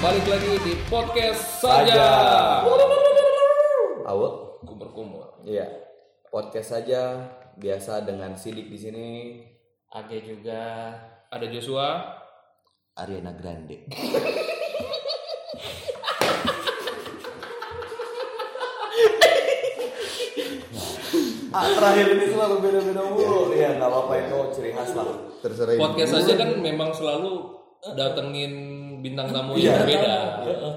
balik lagi di podcast saja. Awo, Kumur-kumur. iya. Podcast saja biasa dengan Sidik di sini. Age juga Ada Joshua. Ariana Grande. ah, terakhir ini selalu beda-beda mulu. Iya, nggak apa-apa itu ciri khas lah. Terserah. Podcast saja kan memang selalu datengin bintang tamu yang berbeda.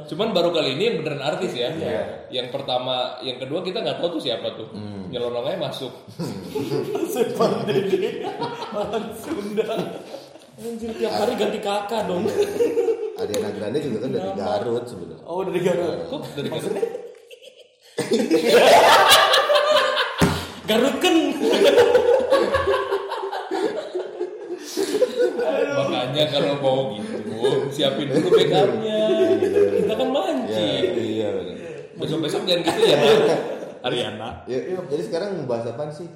Cuman baru kali ini yang beneran artis ya. Yang pertama, yang kedua kita nggak tahu tuh siapa tuh. Nyelonongnya masuk. Anjir tiap hari ganti kakak dong Ariana Grande juga kan dari Garut sebenarnya. Oh, dari Garut. Kok dari mana? Garutken Makanya kalau mau gitu, siapin dulu backupnya. Kita kan mancing. Iya, benar. Besok-besok jangan gitu ya. Ariana. Ya, ya, jadi sekarang membahas apa sih?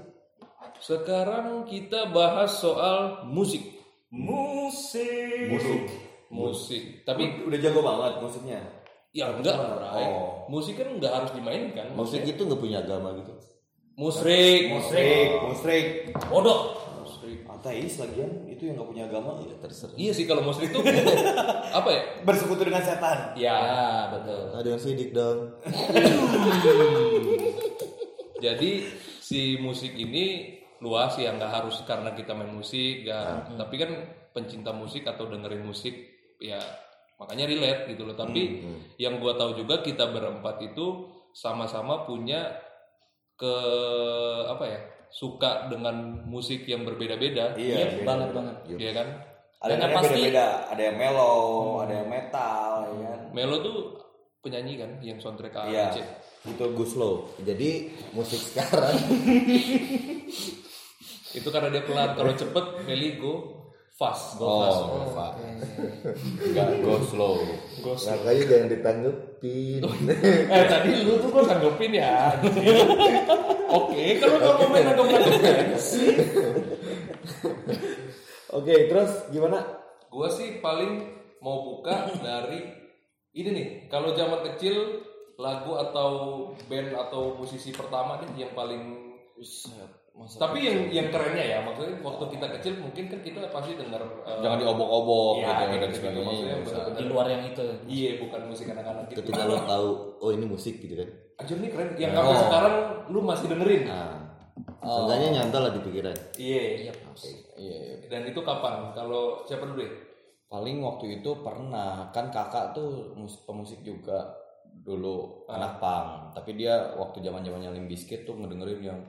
Sekarang kita bahas soal musik. Musik Musik. Musik. Tapi Udah jago banget musiknya. ya enggak, Bray. Oh. Musik kan enggak harus dimainkan. Musik itu nggak punya agama gitu. Musrik. Musrik, musrik. Bodoh. Ateis lagian itu yang nggak punya agama. Ya terserah. Iya sih kalau musrik tuh apa ya? Bersekutu dengan setan. Ya, betul Ada yang sidik dong. jadi si musik ini luas ya nggak harus karena kita main musik ya tapi kan pencinta musik atau dengerin musik ya makanya relate gitu loh tapi yang gua tahu juga kita berempat itu sama-sama punya ke apa ya suka dengan musik yang berbeda-beda Iya, banget banget Iya. kan? Ada yang pasti- beda-beda. Ada yang mellow, ada yang metal, ya kan. Melo tuh penyanyi kan yang soundtrack ke Iya. Itu Gus Lo. Jadi musik sekarang. Itu karena dia pelan. Kalau cepet Meli go fast go fast Oh, Pak. Enggak, go slow. Makanya jangan ditanggepin. Eh tadi lu tuh kok tanggepin ya. Oke, kalau nggak mau main nanggep sih. Oke, terus gimana? Gua sih paling mau buka dari ini nih. Kalau zaman kecil lagu atau band atau musisi pertama nih yang paling tapi yang yang kerennya ya maksudnya waktu kita kecil mungkin kan kita pasti dengar eh, Jangan diobok-obok Iya, gitu gitu, dan gitu. sebagainya. Maksudnya bener-bener- di luar yang itu. Iya bukan musik anak-anak gitu. Ketika lo tahu, oh ini musik gitu kan. Anjir nih keren. Yang sampai sekarang lu masih dengerin? Nah, seenggaknya nyantol lah di pikiran. iya. Iya Iya, iya. dan itu kapan? Kalau siapa dulu ya? Paling waktu itu pernah. Kan kakak tuh mus- pemusik juga. Dulu anak pang, tapi dia waktu zaman zamannya Limp Bizkit tuh ngedengerin yang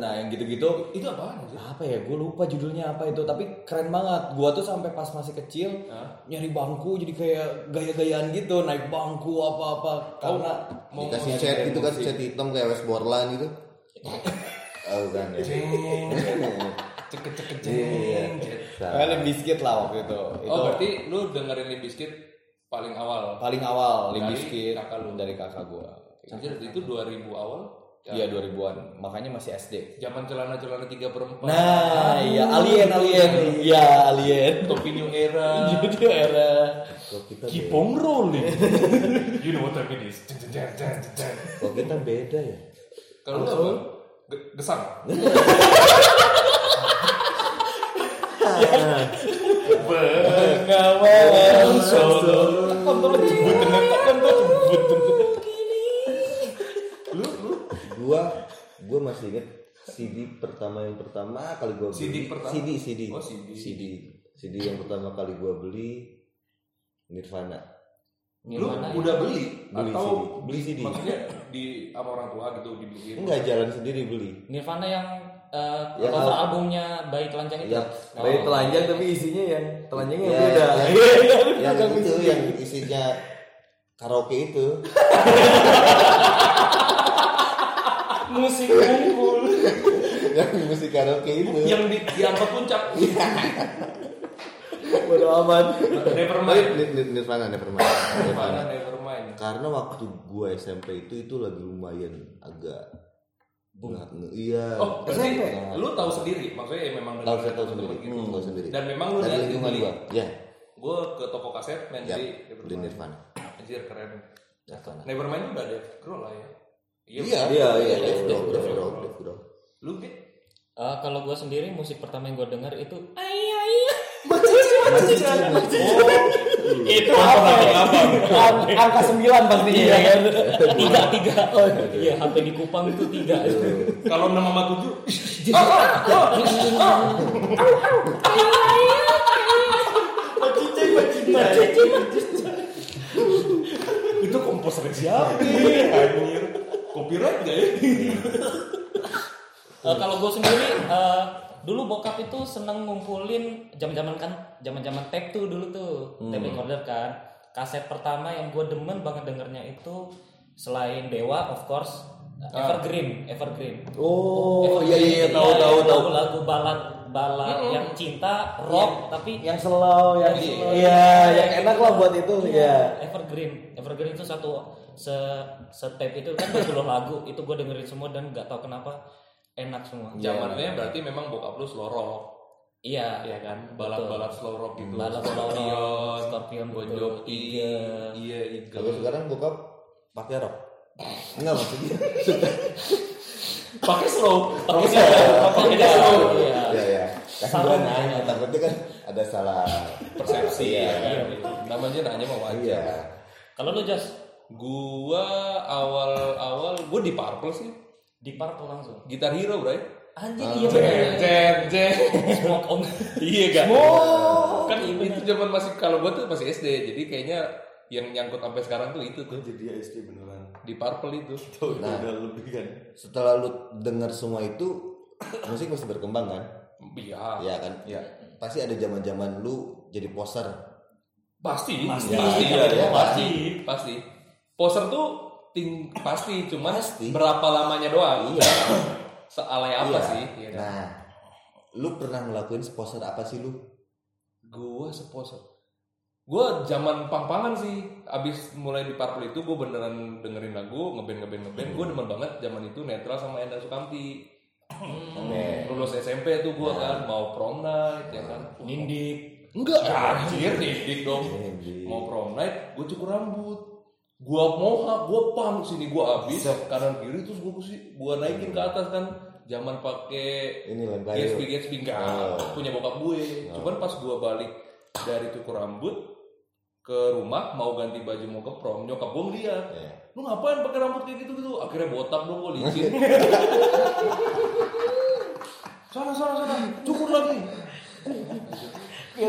nah yang gitu-gitu itu sih apa ya gue lupa judulnya apa itu tapi keren banget. Gua tuh sampai pas masih kecil Hah? nyari bangku jadi kayak gaya-gayaan gitu naik bangku apa-apa. Karena mau Dikasih cat gitu kan, cat hitam kayak West Borland gitu. Oh kan ya. cek cek cek Iya. Kayak Limp Bizkit lah waktu itu. Itu oh berarti lu dengerin Limp Bizkit paling awal? Paling awal Limp Dari kakak lu. dari kakak gua. Anjir itu 2000 awal Iya 2000-an, makanya masih SD. zaman celana-celana tiga perempat Nah, iya alien alien. Iya, alien. topi new era. Itu era. Kita keep beda, on rolling you know what time it is. Kok kita beda ya? kalau lu apa Ge- gesang. Bengawan solo. Gua gua masih inget CD pertama yang pertama kali gua beli. CD pertama? CD CD. Oh, CD. CD. CD yang pertama kali gua beli Nirvana. lu Nirvana ya? udah beli, Beli atau CD. Beli CD. maksudnya di sama orang tua gitu dibeliin Enggak jalan sendiri beli. Nirvana yang eh, Ya, cover al- albumnya Bayi Telanjang itu Ya, Bayi telanjang tapi isinya yang telanjangnya Ya, beda. yang itu yang isinya karaoke itu. musik kumpul yang musik karaoke itu. yang di diangkat puncak Bodo amat. Nevermind Nir- Nir- Nirvana Nevermind. Nirvana. Nevermind Karena waktu gua SMP itu itu lagi lumayan agak nge- iya. Oh, berarti lu tahu sendiri, maksudnya ya memang tahu saya tahu sendiri. gitu. Hmm, tahu sendiri. Dan memang lu dari lingkungan gua. Ya. gue ke toko kaset main Ya, di di Nirvana. Anjir keren. Nirvana. Nevermind udah ada Grohl lah ya. Iya. Iya, iya, Dave Grohl, Dave Grohl, Dave Grohl. Lu Git? Eh, kalau gue sendiri musik pertama yang gue denger itu Itu apa? Ang- Angka sembilan pastinya ya kan. tiga tiga. Iya sampai di Kupang itu tiga. Kalau nama mama tujuh, itu komposer siapa? Anjir. Copyright gak ya? Eh, kalau gue sendiri eh, dulu bokap itu seneng ngumpulin zaman-zaman kan zaman-zaman tape tuh dulu tuh tape recorder kan kaset pertama yang gue demen banget dengernya itu selain Dewa of course Evergreen Evergreen Oh iya iya tahu Iya, tahu yang tahu. lagu balad balad yang cinta rock tapi Yang slow, yang Iya. iya, yang enak lah buat itu ya. Evergreen Evergreen itu satu se se tape itu kan 20 lagu itu gue dengerin semua dan nggak tahu kenapa enak semua Zamannya berarti memang bokap lu slow rock. iya Iya kan, balad-balad slow rock gitu. Balad slow rock, Scorpion, Scorpion, Bon. Jovi, iya Eagle. Kalau sekarang bokap pakai rock. Enggak maksudnya. pakai slow, pakai Pakai slow, pakai slow. Iya. Iya, ya. Kan gua nanya, takutnya kan ada salah Persepsi Iya. ya kan. Namanya nanya mau. Iya. Kalau lu Jas Gua awal-awal gua di Purple sih. di Purple langsung. Gitar Hero, Bray. Anjir iya bener. Jen, jen. Smoke on. Iya kan? kan Iya, itu zaman masih kalau gua tuh masih SD. Jadi kayaknya yang nyangkut sampai sekarang tuh itu tuh Jadi SD beneran. di Purple itu. Nah, lebih kan. setelah lu dengar semua itu musik masih berkembang kan? Iya. Iya kan? Iya. Pasti ada zaman-zaman lu jadi poser. Pasti, Pasti. pasti, Iya, pasti, iya, pasti, pasti. Poser tuh ting pasti, cuman Pasti. berapa lamanya doang. Iya. Sealay apa Iya. sih? Iya kan? Nah, lu pernah ngelakuin poser apa sih lu? Gua seposer. Gua zaman pang-pangan sih. Abis mulai di Purple itu gua beneran dengerin lagu, ngeband ngeband ngeband. Gua demen banget zaman itu netral sama Endang Sukamti. Oke. Lulus SMP tuh gua kan mau prom night ya kan. Nindik. Enggak, anjir didik dong. Nindik. Mau prom night, gue cukur rambut. Gua moha, gua pang sini gua abis kanan kiri terus gua kusi, gua naikin ke atas kan. Zaman pakai Ini Gatsby. Gatsby enggak Oh. punya bokap gue. Cuman pas gua balik dari cukur rambut ke rumah mau ganti baju mau ke prom, nyokap gua ngeliat. Iya. Lu ngapain pakai rambut kayak gitu gitu? Akhirnya botak dong gua licin. sana sana sana, cukur lagi.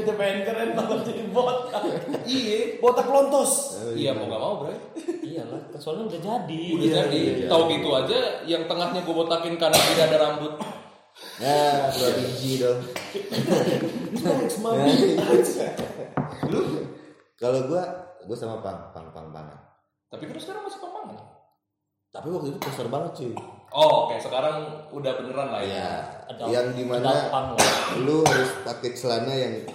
Kita pengen keren banget jadi botak. Iya. Botak lontos. Iya mau gak mau, Bray. Iyalah, soalnya udah jadi. Udah jadi. Tahu gitu aja yang tengahnya gue botakin karena tidak ada rambut. Nah, dua biji dong. Lu? Kalau gua, gua sama pang, pang, pang, pang. Tapi kan sekarang masih pamangan. Tapi waktu itu poser banget cuy. Oh, oke sekarang udah beneran lah ya. Iya. Yang di mana lu harus pakai celana yang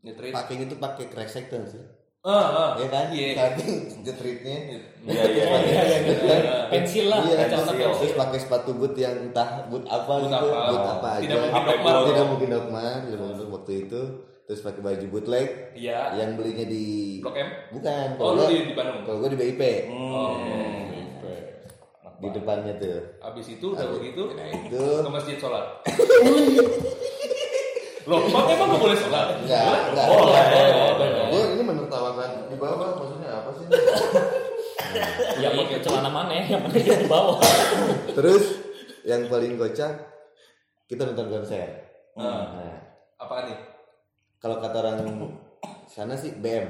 Nyetrit. pakai itu pakai kresek tuh sih. Ah, ah. Iya kan? Iya. Saking jetritnya. Iya iya. Oh, iya, iya, iya. Pensil lah, Iya, kacamata terus, pensil. terus pakai sepatu boot yang entah boot apa Boot gitu, apa? boot apa aja. Tidak mungkin Dokmar. Tidak mungkin Dokmar, tidak mungkin waktu itu. Terus pakai baju bootleg Iya. yang belinya di Blok M. bukan, Oh, kalau gua- di, di Bandung. kalau gua di BIP Oh. di depannya tuh. Abis itu udah begitu Nah itu ke masjid sholat. Loh, emang emang gak boleh sholat? enggak, enggak. Boleh, boleh, boleh. Gua ini menertawakan di bawah maksudnya apa sih? Ya itu celana mana yang mana yang di bawah. Terus yang paling kocak kita nonton konser. Ah. Nah, Apaan nih? kalau kata orang sana sih BM,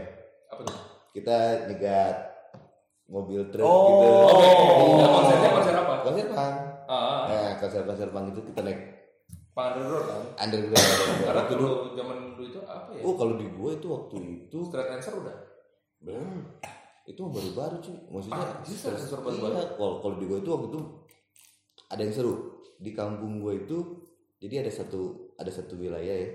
Apa tuh? kita nyegat mobil truk Oh. gitu. Nah, konsernya konser apa? Konser pang. Ah, ah. Nah, konser-konser pang itu kita naik underground kan? underground. Karena dulu zaman dulu itu apa ya? Oh kalau di gua itu waktu itu Straight answer udah. belum. Itu baru-baru cuy. Maksudnya Ah, stres- sensor baru-baru. Iya, kalau kalau di gua itu waktu itu ada yang seru. Di kampung gua itu jadi ada satu ada satu wilayah ya.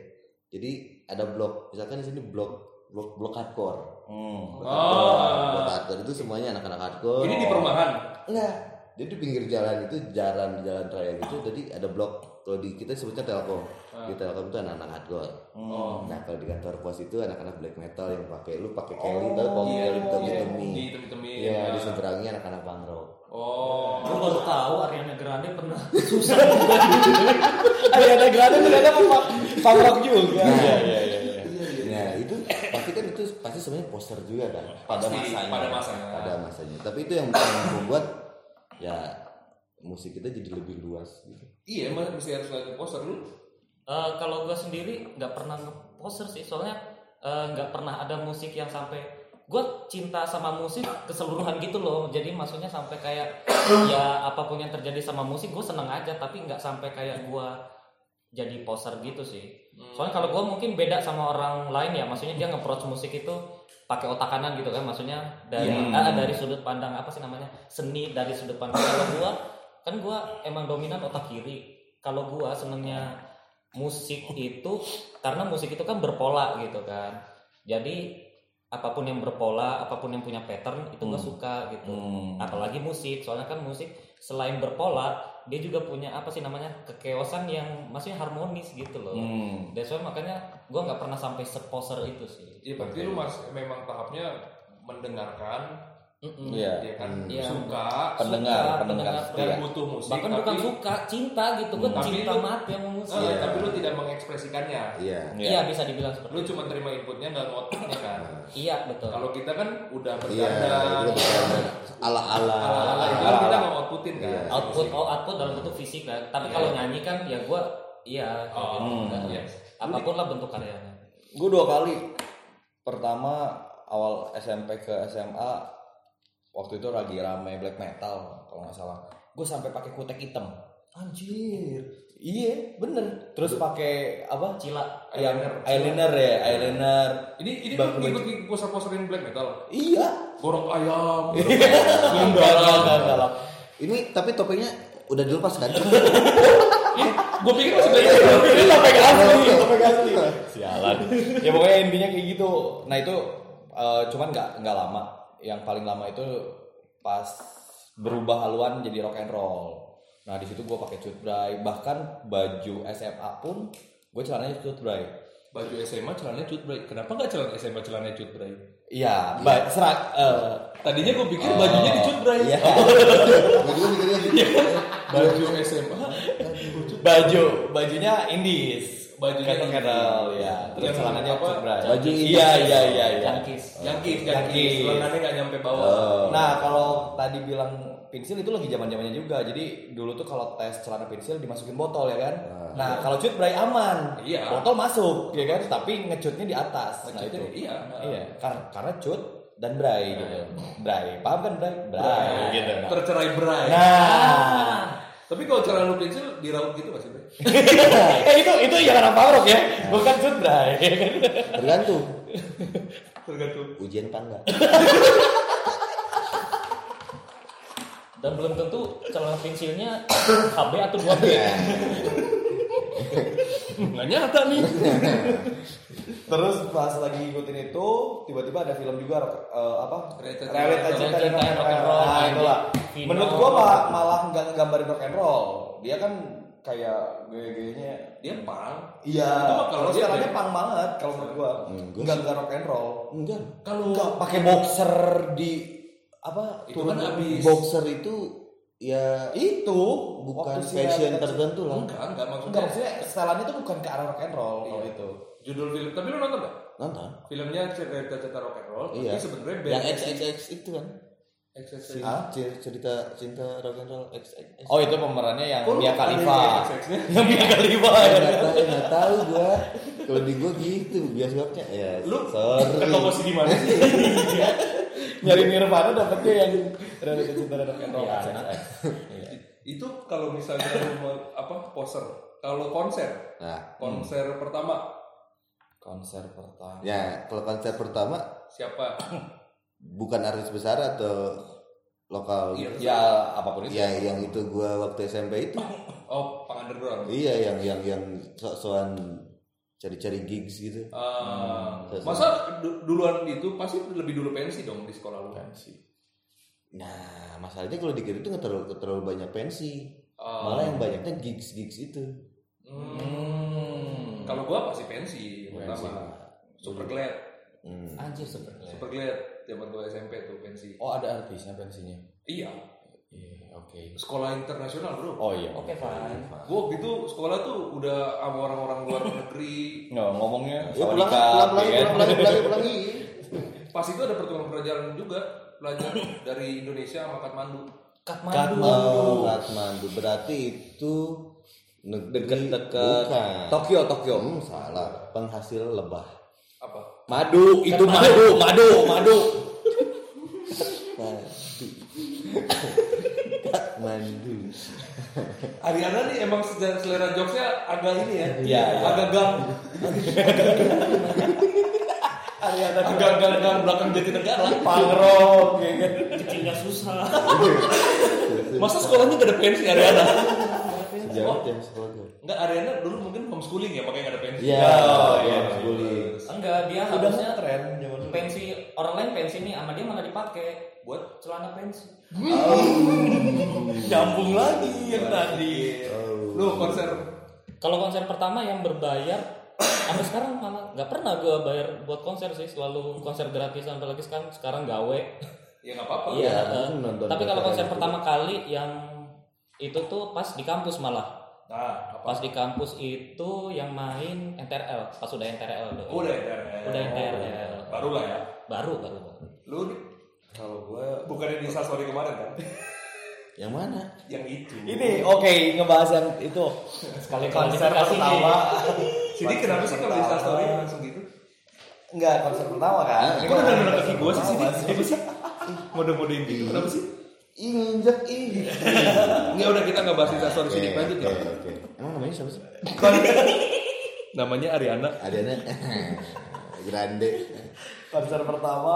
Jadi ada blok, misalkan di sini blok blok blok hardcore. Hmm. Blok Oh. hardcore. Blok hardcore itu semuanya anak-anak hardcore. Ini di perumahan. Enggak. Jadi di pinggir jalan itu jalan jalan raya gitu. Jadi ada blok kalau di kita sebutnya Telkom. Di Telkom itu anak-anak hardcore. Oh. Nah kalau di kantor pos itu anak-anak black metal yang pakai lu pakai Kelly tau kalau iya, Kelly hitam iya. hitami. Di hitam-hitamin. Iya di seberangnya anak-anak punk rock. Oh. Gue baru tahu Ariana Grande pernah Ariana Grande ternyata punk rock juga. Iya iya iya. Nah itu pasti kan itu pasti sebenarnya poster juga kan pada masanya. pada masanya. Pada masanya. Tapi itu yang, yang membuat ya musik kita jadi lebih luas gitu. Iya, emang mesti harus lagi poster. Lu. Eh, kalau gue sendiri nggak pernah ngeposter sih soalnya eh, nggak pernah ada musik yang sampai gue cinta sama musik keseluruhan gitu loh. Jadi maksudnya sampai kayak ya apa pun yang terjadi sama musik gue seneng aja tapi nggak sampai kayak gue jadi poser gitu sih. Soalnya kalau gue mungkin beda sama orang lain ya maksudnya dia nge-approach musik itu pakai otak kanan gitu kan maksudnya dari ah, dari sudut pandang apa sih namanya seni dari sudut pandang kalau gue kan gue emang dominan otak kiri. Kalau gue senengnya musik itu karena musik itu kan berpola gitu kan. Jadi apa pun yang berpola apa pun yang punya pattern itu gue suka gitu. Apalagi musik. Soalnya kan musik selain berpola dia juga punya apa sih namanya kekeosan yang maksudnya harmonis gitu loh. That's why makanya gue nggak pernah sampai seposer itu sih. Iya, berarti lu mas memang tahapnya mendengarkan, Iya. ya kan, Iya. suka, Pendengar, Suka, pendengar pendengar. dan butuh musik, bahkan tapi, bukan suka cinta gitu gue Tapi cinta lu- mati sama musik Eh, tapi lu tidak mengekspresikannya. Iya. iya bisa dibilang seperti Lu cuma terima inputnya nggak ngotaknya kan. iya betul Kalau kita kan udah Iya. bercanda, bercanda. Ala-ala. ala-ala itu kan kita nggak outputin kan. Iya. output oh output dalam bentuk fisik kan tapi kalau nyanyi kan ya gue iya Oh, gitu. hmm, Kan. yes. apa pun lah bentuk karyanya Gue dua kali. Pertama awal SMP ke SMA waktu itu lagi rame black metal kalau nggak salah. Gue sampai pakai kutek hitam. Anjir. Iya, bener. Terus pakai apa? cila Yang eyeliner ya, eyeliner. Ini ini Bang, lu ikut poster-posterin black metal. Iya. Borok ayam. Enggak, enggak, enggak. Ini tapi topengnya udah dilepas kan? Gue pikir masih metal. Ini topeng asli, topeng asli. Sialan. Ya pokoknya intinya kayak gitu. Nah itu eh, cuman nggak nggak lama. Yang paling lama itu pas berubah haluan jadi rock and roll. Nah di situ gue pakai cut bray. Bahkan baju SMA pun gue celananya cut bray. Baju SMA celananya cut bray. Kenapa nggak celana SMA celananya cut bray? Iya, ba- serak. eh, Tadinya gue pikir bajunya di cut bray. Iya. Gue mikirnya gitu. Baju SMA. baju, bajunya indies. Bajunya kettle, ya. Terus Yang celananya apa? Baju Iya, iya, iya, iya. Yankis, Yankis. yankis. Celananya nggak nyampe bawah. Oh. Nah kalau tadi bilang pensil itu lagi zaman zamannya juga. Jadi dulu tuh kalau tes celana pensil dimasukin botol ya kan. Nah kalau cut bray aman. Iya. Botol masuk ya kan. Tapi ngecutnya di atas. Nah itu. Iya. Iya. Karena karena cut dan bray gitu. Bray. Paham kan bray? Bray. Gitu. Nah. Tercerai bray. Nah. Tapi kalau celana lu pensil diraut gitu masih bray. eh itu itu yang anak power ya. Bukan cut bray. Tergantung. Tergantung. Ujian apa enggak? dan belum tentu celana pensilnya HB atau 2B Nggak nyata nih. Terus pas lagi ngikutin itu, tiba-tiba ada film juga eh, apa? Realita Realita Cinta rock and roll. Nah, itulah. Menurut gua malah, malah nggak ngegambarin rock and roll. Dia kan kayak gaya-gayanya Dia pang. Iya, kalau sekarangnya pang banget kalau menurut gua. Enggak Enggak enggak rock and roll. Enggak. Kalau Enggak pakai boxer di apa? Itu kan habis. Boxer itu ya Itu bukan waktu fashion tertentu lah. enggak, enggak Enggak maksudnya. maksudnya setelannya itu bukan ke arah rock and roll kalau Iya. itu. Judul film, tapi lu nonton gak? Nonton. Filmnya cerita cerita rock and roll, Iya. tapi sebenarnya band. Yang XXX itu kan. XXX. Ah, cer- cerita cinta rock and roll XXX. Oh itu pemerannya yang Mia Khalifa. yang Mia Khalifa. Enggak tahu, enggak tahu gua. Kalau di gua gitu bioskopnya. Ya, Lu sorry. ketemu sih di mana sih? Nyari Nirvana dapetnya yang realita cinta dan rock and roll. Iya, XXX. itu kalau misalnya mau apa poster, kalau konser, Nah, konser pertama Konser pertama. ya kalau konser pertama siapa? bukan artis besar atau lokal Iya. gitu. Ya apa pun itu. Ya, yang itu gua waktu SMP itu. Oh, pang underground. Iya, yang yang yang sok-sokan cari-cari gigs gitu. Ah, Hmm. masa du- duluan itu pasti lebih dulu pensi dong di sekolah lu pensi. Nah, masalahnya kalau di kita itu nggak terlalu, terlalu banyak pensi. Oh. Malah yang banyaknya gigs-gigs itu. Hmm. Kalau gua pasti pensi Pensi. pertama. Super Glad, Hmm. Anjir super keren. Super Glad zaman gua SMP tuh pensi. Oh ada artisnya pensinya. Iya, Iya, oke. sekolah internasional bro. Oh iya. Oke, fine. Gua waktu itu sekolah tuh udah sama orang-orang luar negeri. Nggak ngomongnya Ya pulang, pulang, pulang, pulang, pulang, pulang, pulang, Pas itu ada pertukaran pelajaran juga belajar dari Indonesia sama Kathmandu. Kathmandu. Oh, Kathmandu. Berarti itu bukan. Tokyo, Tokyo. Hmm, salah. Penghasil lebah. Apa? Madu, itu madu, madu, madu. Kathmandu. Ariana nih emang secara selera jokesnya agak ini ya, Iya, iya. agak gang, Ariana agak gang gang belakang jati negara. pangrok, ya kan? Kecilnya susah. Masa sekolahnya gak ada pensi Ariana? Sejauh yang sekolah tuh. Enggak Ariana dulu mungkin homeschooling ya makanya gak ada pensi. Iya, Oh, iya. bullying. Enggak, dia Udah harusnya tren zaman pensi orang lain pensi nih sama dia malah dipakai Buat celana pensi. Nyambung lagi yang tadi. lu konser Kalau konser pertama yang berbayar sampai sekarang malah nggak pernah gue bayar buat konser sih selalu konser gratisan apalagi sekarang sekarang gawe ya nggak apa-apa. iya eh. nonton tapi kalau konser itu. pertama kali yang itu tuh pas di kampus malah Nah, apa? pas di kampus itu yang main NTRL pas udah NTRL dong. Udah ya. udah NTRL Baru lah ya. baru baru baru Lu nih, Kalau gue bukannya di story kemarin kan? Yang mana? Yang itu. ini oke ngebahas yang itu sekali konser pertama. Jadi kenapa sih kalau di Pertama. story langsung gitu? Enggak, konser pertama kan? Kok udah nolak kaki gua sih sini? Apa sih? Mode-modein gitu. Kenapa sih? Injek ini. Enggak udah kita nggak bahas Insta story sini lanjut ya. Emang namanya siapa sih? Namanya Ariana. Adanya Grande. Konser pertama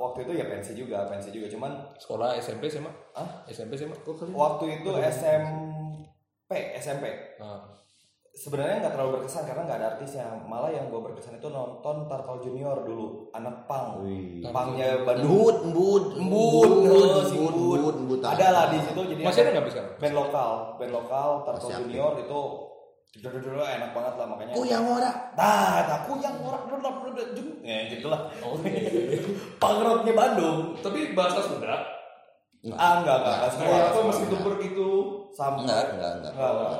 waktu itu ya pensi juga, pensi juga. Cuman Sekolah SMP SMA? Hah? SMP SMA? Kok kalian? waktu itu SMP, SMP. Nah, Sebenarnya nggak terlalu berkesan karena nggak ada artisnya. Malah yang gue berkesan itu nonton Tarkal Junior dulu, anak pang. Wih. Pangnya Bandung. Embut, embut, Embut, embut, Embut. Ada lah di situ jadi masih ada nggak bisa? band lokal, band lokal Tarkal. Junior itu dulu enak banget lah makanya. Oh yang ora. Nah, aku yang orang dulu dulu dulu. Ya gitu lah. Pangroknya Bandung. Tapi bahasa Sunda. Ah enggak enggak, enggak semua. Apa masih tuber gitu? Sama. Enggak, enggak, enggak.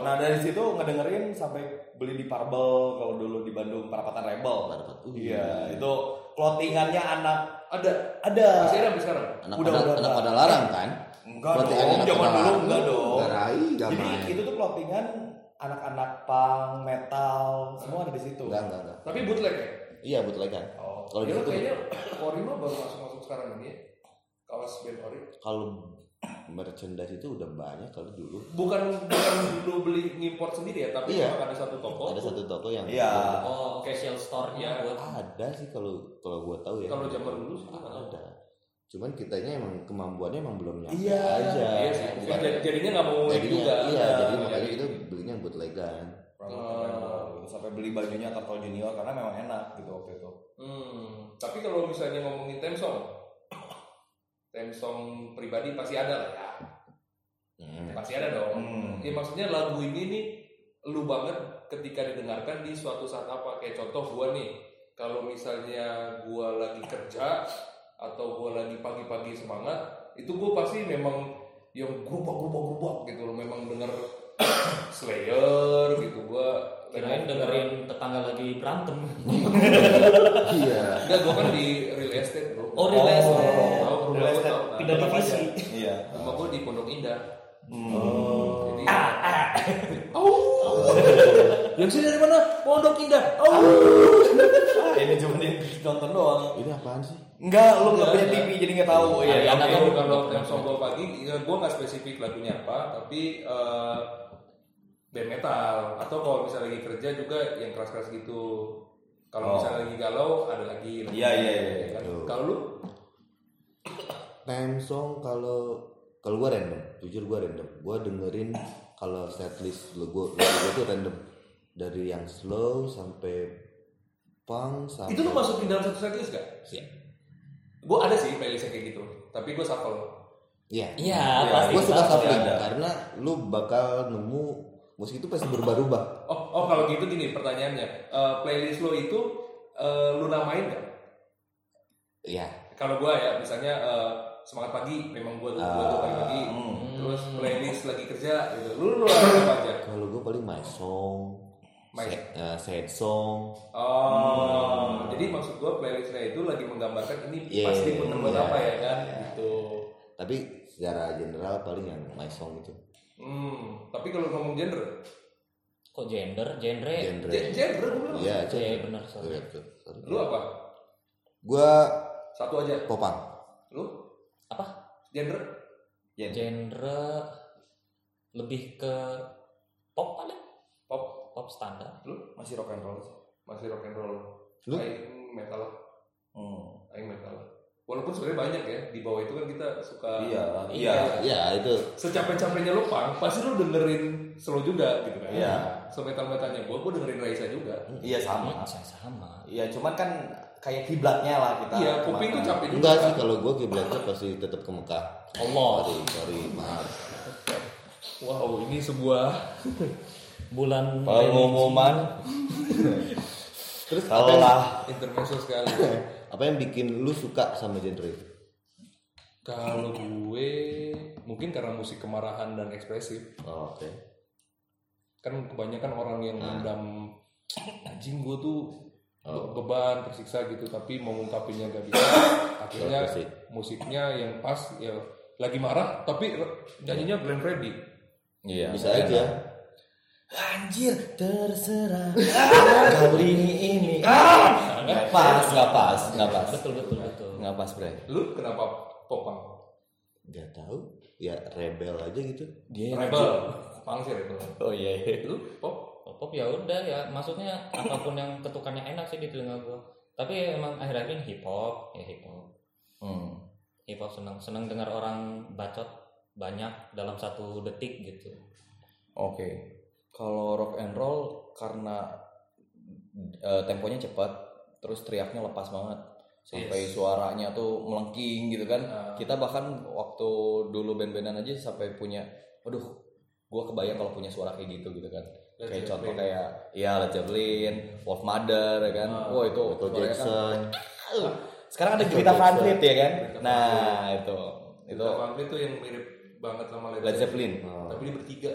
Nah dari situ ngedengerin sampai beli di Parbel kalau dulu di Bandung Perapatan Rebel. Uh, Iya, itu clothingannya anak Ada. ada. Masih ada sampai sekarang. Anak Udah, pada udah, anak udah. pada larang kan? Enggak Berarti dong, anak zaman dulu larang. enggak dong. Enggak rai, enggak Jadi itu tuh clothingan anak-anak punk, metal, semua ada di situ. Enggak, enggak, enggak. Tapi bootleg ya? Iya, bootlegan. Oh. Kalau di Ya, situ kayaknya Ori mah baru masuk-masuk sekarang ini ya. Kaos band Ori. kalau merchandise itu udah banyak kalau dulu. Bukan bukan lu beli ngimport sendiri ya, tapi Iya. ada satu toko. Ada satu toko yang Iya. oh casual store-nya buat ada sih kalau kalau gua tahu ya. Kalau zaman dulu sih gua nggak tahu. Cuman kitanya emang kemampuannya emang belum nyampe Iya. aja. Iya sih. Bukan, Jadi- Jadinya nggak mau jadinya, juga. iya, jadi Iya, makanya iya. kita belinya yang bootlegan. Oh. Sampai beli bajunya Tarkal Junior karena memang enak gitu waktu itu. Hmm, tapi kalau misalnya ngomongin theme song, theme song pribadi pasti ada lah ya. Hmm. Pasti ada dong. Hmm. Ya maksudnya lagu ini nih lu banget ketika didengarkan di suatu saat apa kayak contoh gua nih kalau misalnya gua lagi kerja atau gua lagi pagi-pagi semangat itu gua pasti memang yang grubak grubak grubak gitu loh memang denger Slayer gitu gua kirain dengerin tetangga lagi berantem Iya. Enggak, gua kan di real estate bro oh real estate Tahu, rumah Real estate nah. pindah divisi. Iya. Rumah gua di Pondok Indah Oh. jadi yang sini dari mana Pondok Indah oh Ah, ini cuma di nonton doang. Ini apaan sih? Enggak, lu enggak Enggak, punya enggak. TV jadi enggak tahu. Iya, oke. kan? kalau song gua pagi ya gua nggak spesifik lagunya apa tapi eh, band metal atau kalau misalnya lagi kerja juga yang keras-keras gitu kalau Oh. misalnya lagi galau ada lagi lagu. Iya, iya, iya. Ya kan? Kalau lu Theme song kalau kalau gua random, jujur gua random. Gua dengerin kalau setlist lo gua lagu gua tuh random dari yang slow sampai punk sampai itu lu masukin dalam satu setlist gak? Iya. Gua ada sih playlistnya kayak gitu tapi gua shuffle Iya. Iya, Iya, pasti. Gue suka ada. karena lu bakal nemu musik itu pasti berubah-ubah. Oh, oh kalau gitu gini pertanyaannya, Eh, playlist lo itu eh, lu namain nggak? Iya. Kalau gua ya, misalnya eh, semangat pagi, memang gua tuh gua tuh pagi, Hmm. terus playlist lagi kerja, gitu. Lu lu apa aja? Kalau gue paling my song, sad, eh, sad song. Oh, jadi maksud gua playlistnya itu lagi menggambarkan ini Iya, pasti buat iya, apa ya kan? Gitu. Tapi secara general paling yang my song itu. Hmm, tapi kalau ngomong genre, Kok gender? Genre? Genre. gen- genre gua. Iya, Iya, benar, sorry. Lu apa? Gue Satu aja. popang. Lu Apa? genre? Genre lebih ke pop paling? Pop. Standar. Lu Masih rock and roll sih. masih rock and roll. Lu? Aing metal. Hmm. Aing metal. Walaupun sebenarnya banyak ya di bawah itu kan kita suka Iya, Iya. iya. Ya itu. secapek-capeknya lu pang pasti lu dengerin slow juga gitu kan Iya. so metal metalnya gua gua dengerin Raisa juga Iya sama. Sama. sama. Iya, cuman kan kayak kiblatnya lah kita. iya kuping tuh capek juga Enggak sih kalau gue kiblatnya pasti tetap ke Mekah. Allah. Sorry, sorry, maaf. wow ini sebuah Bulan Pengumuman. Terus apa Kalau yang, lah. intermezzo sekali apa yang bikin lu suka sama genre itu? kalau gue mungkin karena musik kemarahan dan ekspresif Oh, Oke. kan kebanyakan orang yang mendam anjing gue tuh Oh. be- beban tersiksa gitu tapi mau ngungkapinnya gak bisa akhirnya Ekspresif. musiknya yang pas ya lagi marah tapi nyanyinya Glenn Fredly Iya. Bisa aja. Anjir, terserah. Kali ini. Ah! Nggak pas, nggak pas, nggak pas. betul betul betul. Nggak pas, Bre. lu kenapa popang Gak tahu. Ya rebel aja gitu. Dia rebel pang sih rebel Oh iya. iya. lu pop Pop, pop ya udah ya, maksudnya apa pun yang ketukannya enak sih di telinga gua. Tapi emang akhir-akhir ini hip hop, ya hip hop. Hmm. Hip hop seneng seneng dengar orang bacot banyak dalam satu detik gitu. Oke. Kalau rock and roll karena eh, temponya cepat, terus teriaknya lepas banget. Sampai suaranya tuh melengking gitu kan. Ah. Kita bahkan waktu dulu band-bandan aja sampai punya aduh, gua kebayang kalau punya suara kayak gitu gitu kan. Led kayak contoh kayak ya Led Zeppelin, Wolf Mother ya kan. Wah, itu Michael kan Jackson. sekarang ada Greta Van Fleet ya kan nah itu itu Itu Van Fleet tuh yang mirip banget sama Led, Led Zeppelin Tapi dia bertiga.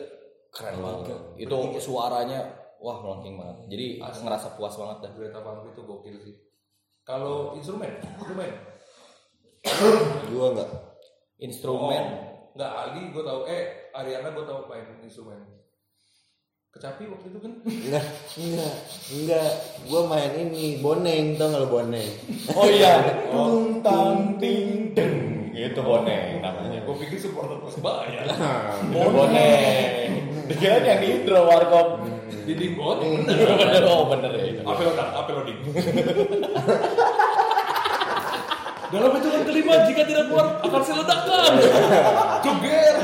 Keren banget itu suaranya wah melengking banget jadi ngerasa puas banget dah Greta Van tuh gokil sih. Kalau instrumen, instrumen. Gua enggak. instrumen Enggak, Aldi gue tahu eh Ariana gue tahu main instrumen. Kecapi waktu itu kan. Enggak, enggak, enggak. Gua main ini boneng, tau gak lo boneng? oh iya tung tang ting deng itu boneng namanya gue pikir supporter Persebaya. itu boneng dia yang di intro warkop Di Dingbot. bener oh bener ya itu Apelodang, apeloding. Dalam hitungan kelima jika tidak keluar akan saya ledakan. Joger.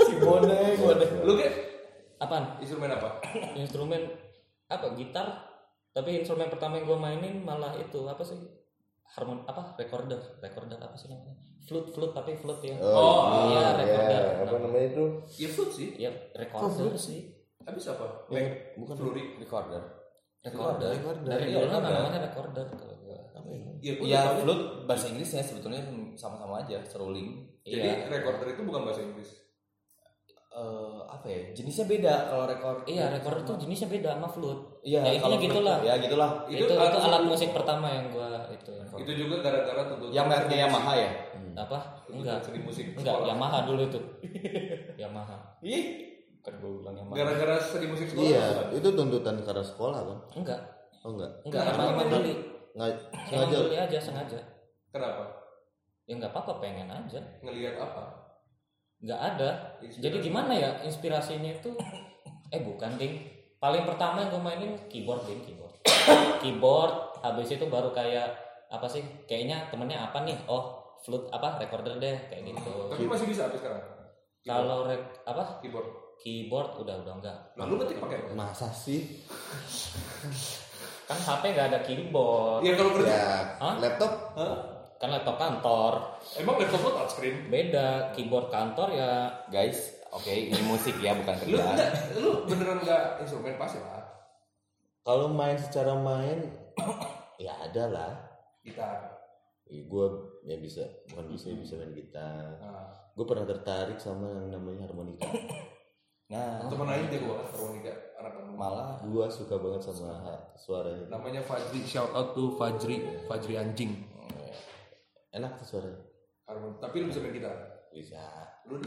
si boneng boneng Lu ke Apaan? instrumen apa? Instrumen apa? Gitar. Tapi instrumen pertama yang gue mainin malah itu apa sih? Harmon apa? Recorder, recorder apa sih namanya? Flute, flute tapi flute ya. Oh, iya, recorder. Apa namanya itu? Ya flute sih. Ya, recorder sih. Habis apa? Bukan Fluri. recorder Recorder. Dari dulu kan namanya recorder kalau gua. Iya, gue ya tahu. flute bahasa Inggrisnya sebetulnya sama-sama aja seruling Jadi Iya. recorder itu bukan bahasa Inggris. eh apa ya jenisnya beda kalau record Iya, recorder tuh jenisnya beda sama flute. Iya, ya intinya kalau gitulah. Ya gitulah. Itu itu, alat- alat musik pertama yang gua itu. Itu juga gara-gara tuntutan Yang mereknya Yamaha musik. Ya? Apa? Enggak. seni musik Enggak, sekolah. Yamaha dulu itu. Yamaha. Ih, kan gue bilang Yamaha. Gara-gara seni musik sekolah. Iya, bukan? itu tuntutan karena sekolah kan? Enggak. Oh enggak. Enggak, Kenapa emang, emang emang beli. Enggak Emang sengaja. beli aja sengaja. Kenapa? Ya enggak apa-apa pengen aja. Ngelihat apa? Enggak ada. Inspirasi. Jadi gimana ya inspirasinya itu? Eh bukan ding. Paling pertama yang gue mainin keyboard ding keyboard. keyboard. Habis itu baru kayak apa sih? Kayaknya temennya apa nih? Oh flute apa recorder deh kayak gitu. Tapi masih bisa sampai sekarang. Kalau rek apa keyboard. keyboard udah udah enggak. Lalu ngetik pakai apa? Masa sih? Kan HP nggak ada keyboard. Iya kalau kerja. Ya, Hah? laptop? Hah? kan laptop kantor. Emang laptop lo touchscreen? Beda keyboard kantor ya Guys, oke ini musik ya bukan Lu kerjaan. enggak, lu beneran enggak instrumen pasti lah. Kalau main secara main, ya ada lah. Gitar. Gue ya bisa, bukan bisa bisa main gitar. Nah, Gue pernah tertarik sama yang namanya harmonika. Nah, temen aja deh gua harmonika anak anak malah Gue suka banget sama suaranya. namanya Fajri shout out to Fajri Fajri anjing Enak tuh suaranya. Harmon- tapi lu bisa main gitar bisa. lu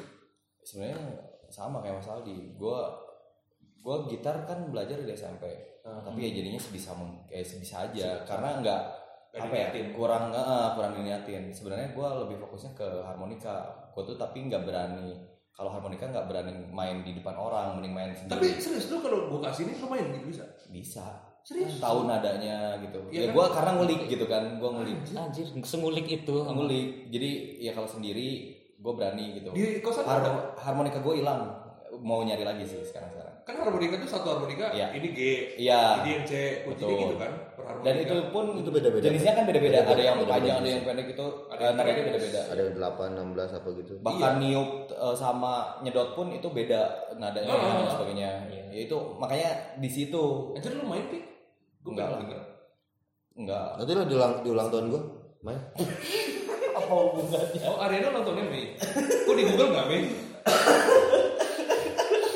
Sebenarnya sama kayak Mas Aldi. Gua gua gitar kan belajar dari SMP. Ah. Tapi ya jadinya sebisa kayak sebisa aja karena nggak Nggak apa ya diniatin. kurang eh, kurang diniatin. Sebenarnya gua lebih fokusnya ke harmonika. Gua tuh tapi nggak berani kalau harmonika nggak berani main di depan orang, mending main tapi sendiri. serius lu kalau gua kasih ini lu main gitu bisa bisa. Serius? Tahu nadanya gitu. Iya ya kan? gua karena ngulik gitu kan, gua ngulik. anjir sengulik itu. Ngulik. Jadi ya kalau sendiri gua berani gitu. di kosan Har- ada harmonika gue hilang mau nyari lagi sih sekarang sekarang kan harmonika itu satu harmonika Iya. ini G iya ini yang C Betul. gitu kan. Dan itu pun Itu beda-beda. jenisnya kan beda-beda ada yang Beda-beda. panjang ada yang pendek itu Ada ada yang nadanya pendek. beda-beda Ada yang 8, 16 apa gitu. bahkan niup eh, sama nyedot pun itu beda nadanya Oh, dan oh, oh. sebagainya ya itu makanya di situ anjir lu main pik gua Enggak lah. enggak Nanti lo di ulang, di ulang tahun gue, main. Apa hubungannya? oh Ariana nontonnya Mei kok di Google nggak Mei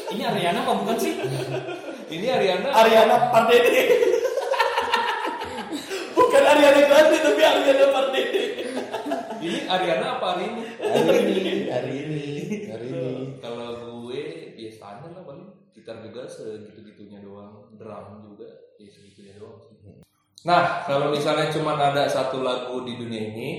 Ini Ariana apa bukan sih? ini Ariana Ariana Pardede. Ariana Grande tapi Ariana Pardede. ini Ariana apa hari ini Hari ini, hari ini, hari ini. kalau gue biasanya lah paling gitar juga segitu-gitunya doang drum juga ya segitunya doang nah kalau misalnya cuma ada satu lagu di dunia ini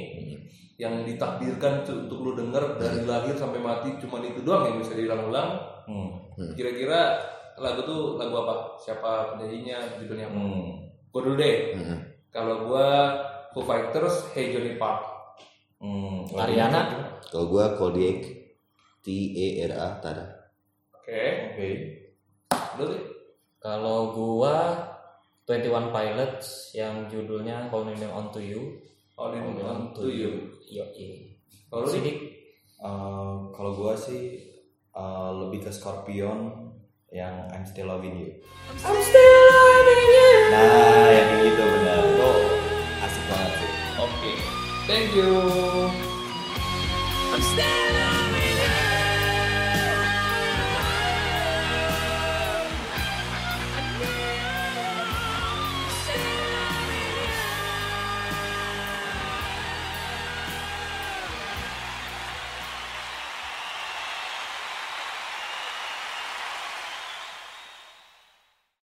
yang ditakdirkan tu- untuk lu denger dari lahir sampai mati cuma itu doang yang bisa diulang-ulang hmm. kira-kira lagu tuh lagu apa siapa penyanyinya judulnya apa Hmm. gue dulu deh Mm-mm. Kalau gue Foo Fighters Hey Johnny Park Hmm. Ariana. Kalau gue Kodiak, T E R A Tada. oke oke lu deh Kalau gua 21 Pilots yang judulnya Holding On To You. All in on to you Yo, kalau lu Sidik. Eh, kalau gua sih eh, lebih ke Scorpion yang I'm Still Loving You. Nah, yang kayak gitu benar. Itu asik banget sih. oke thank you I'm still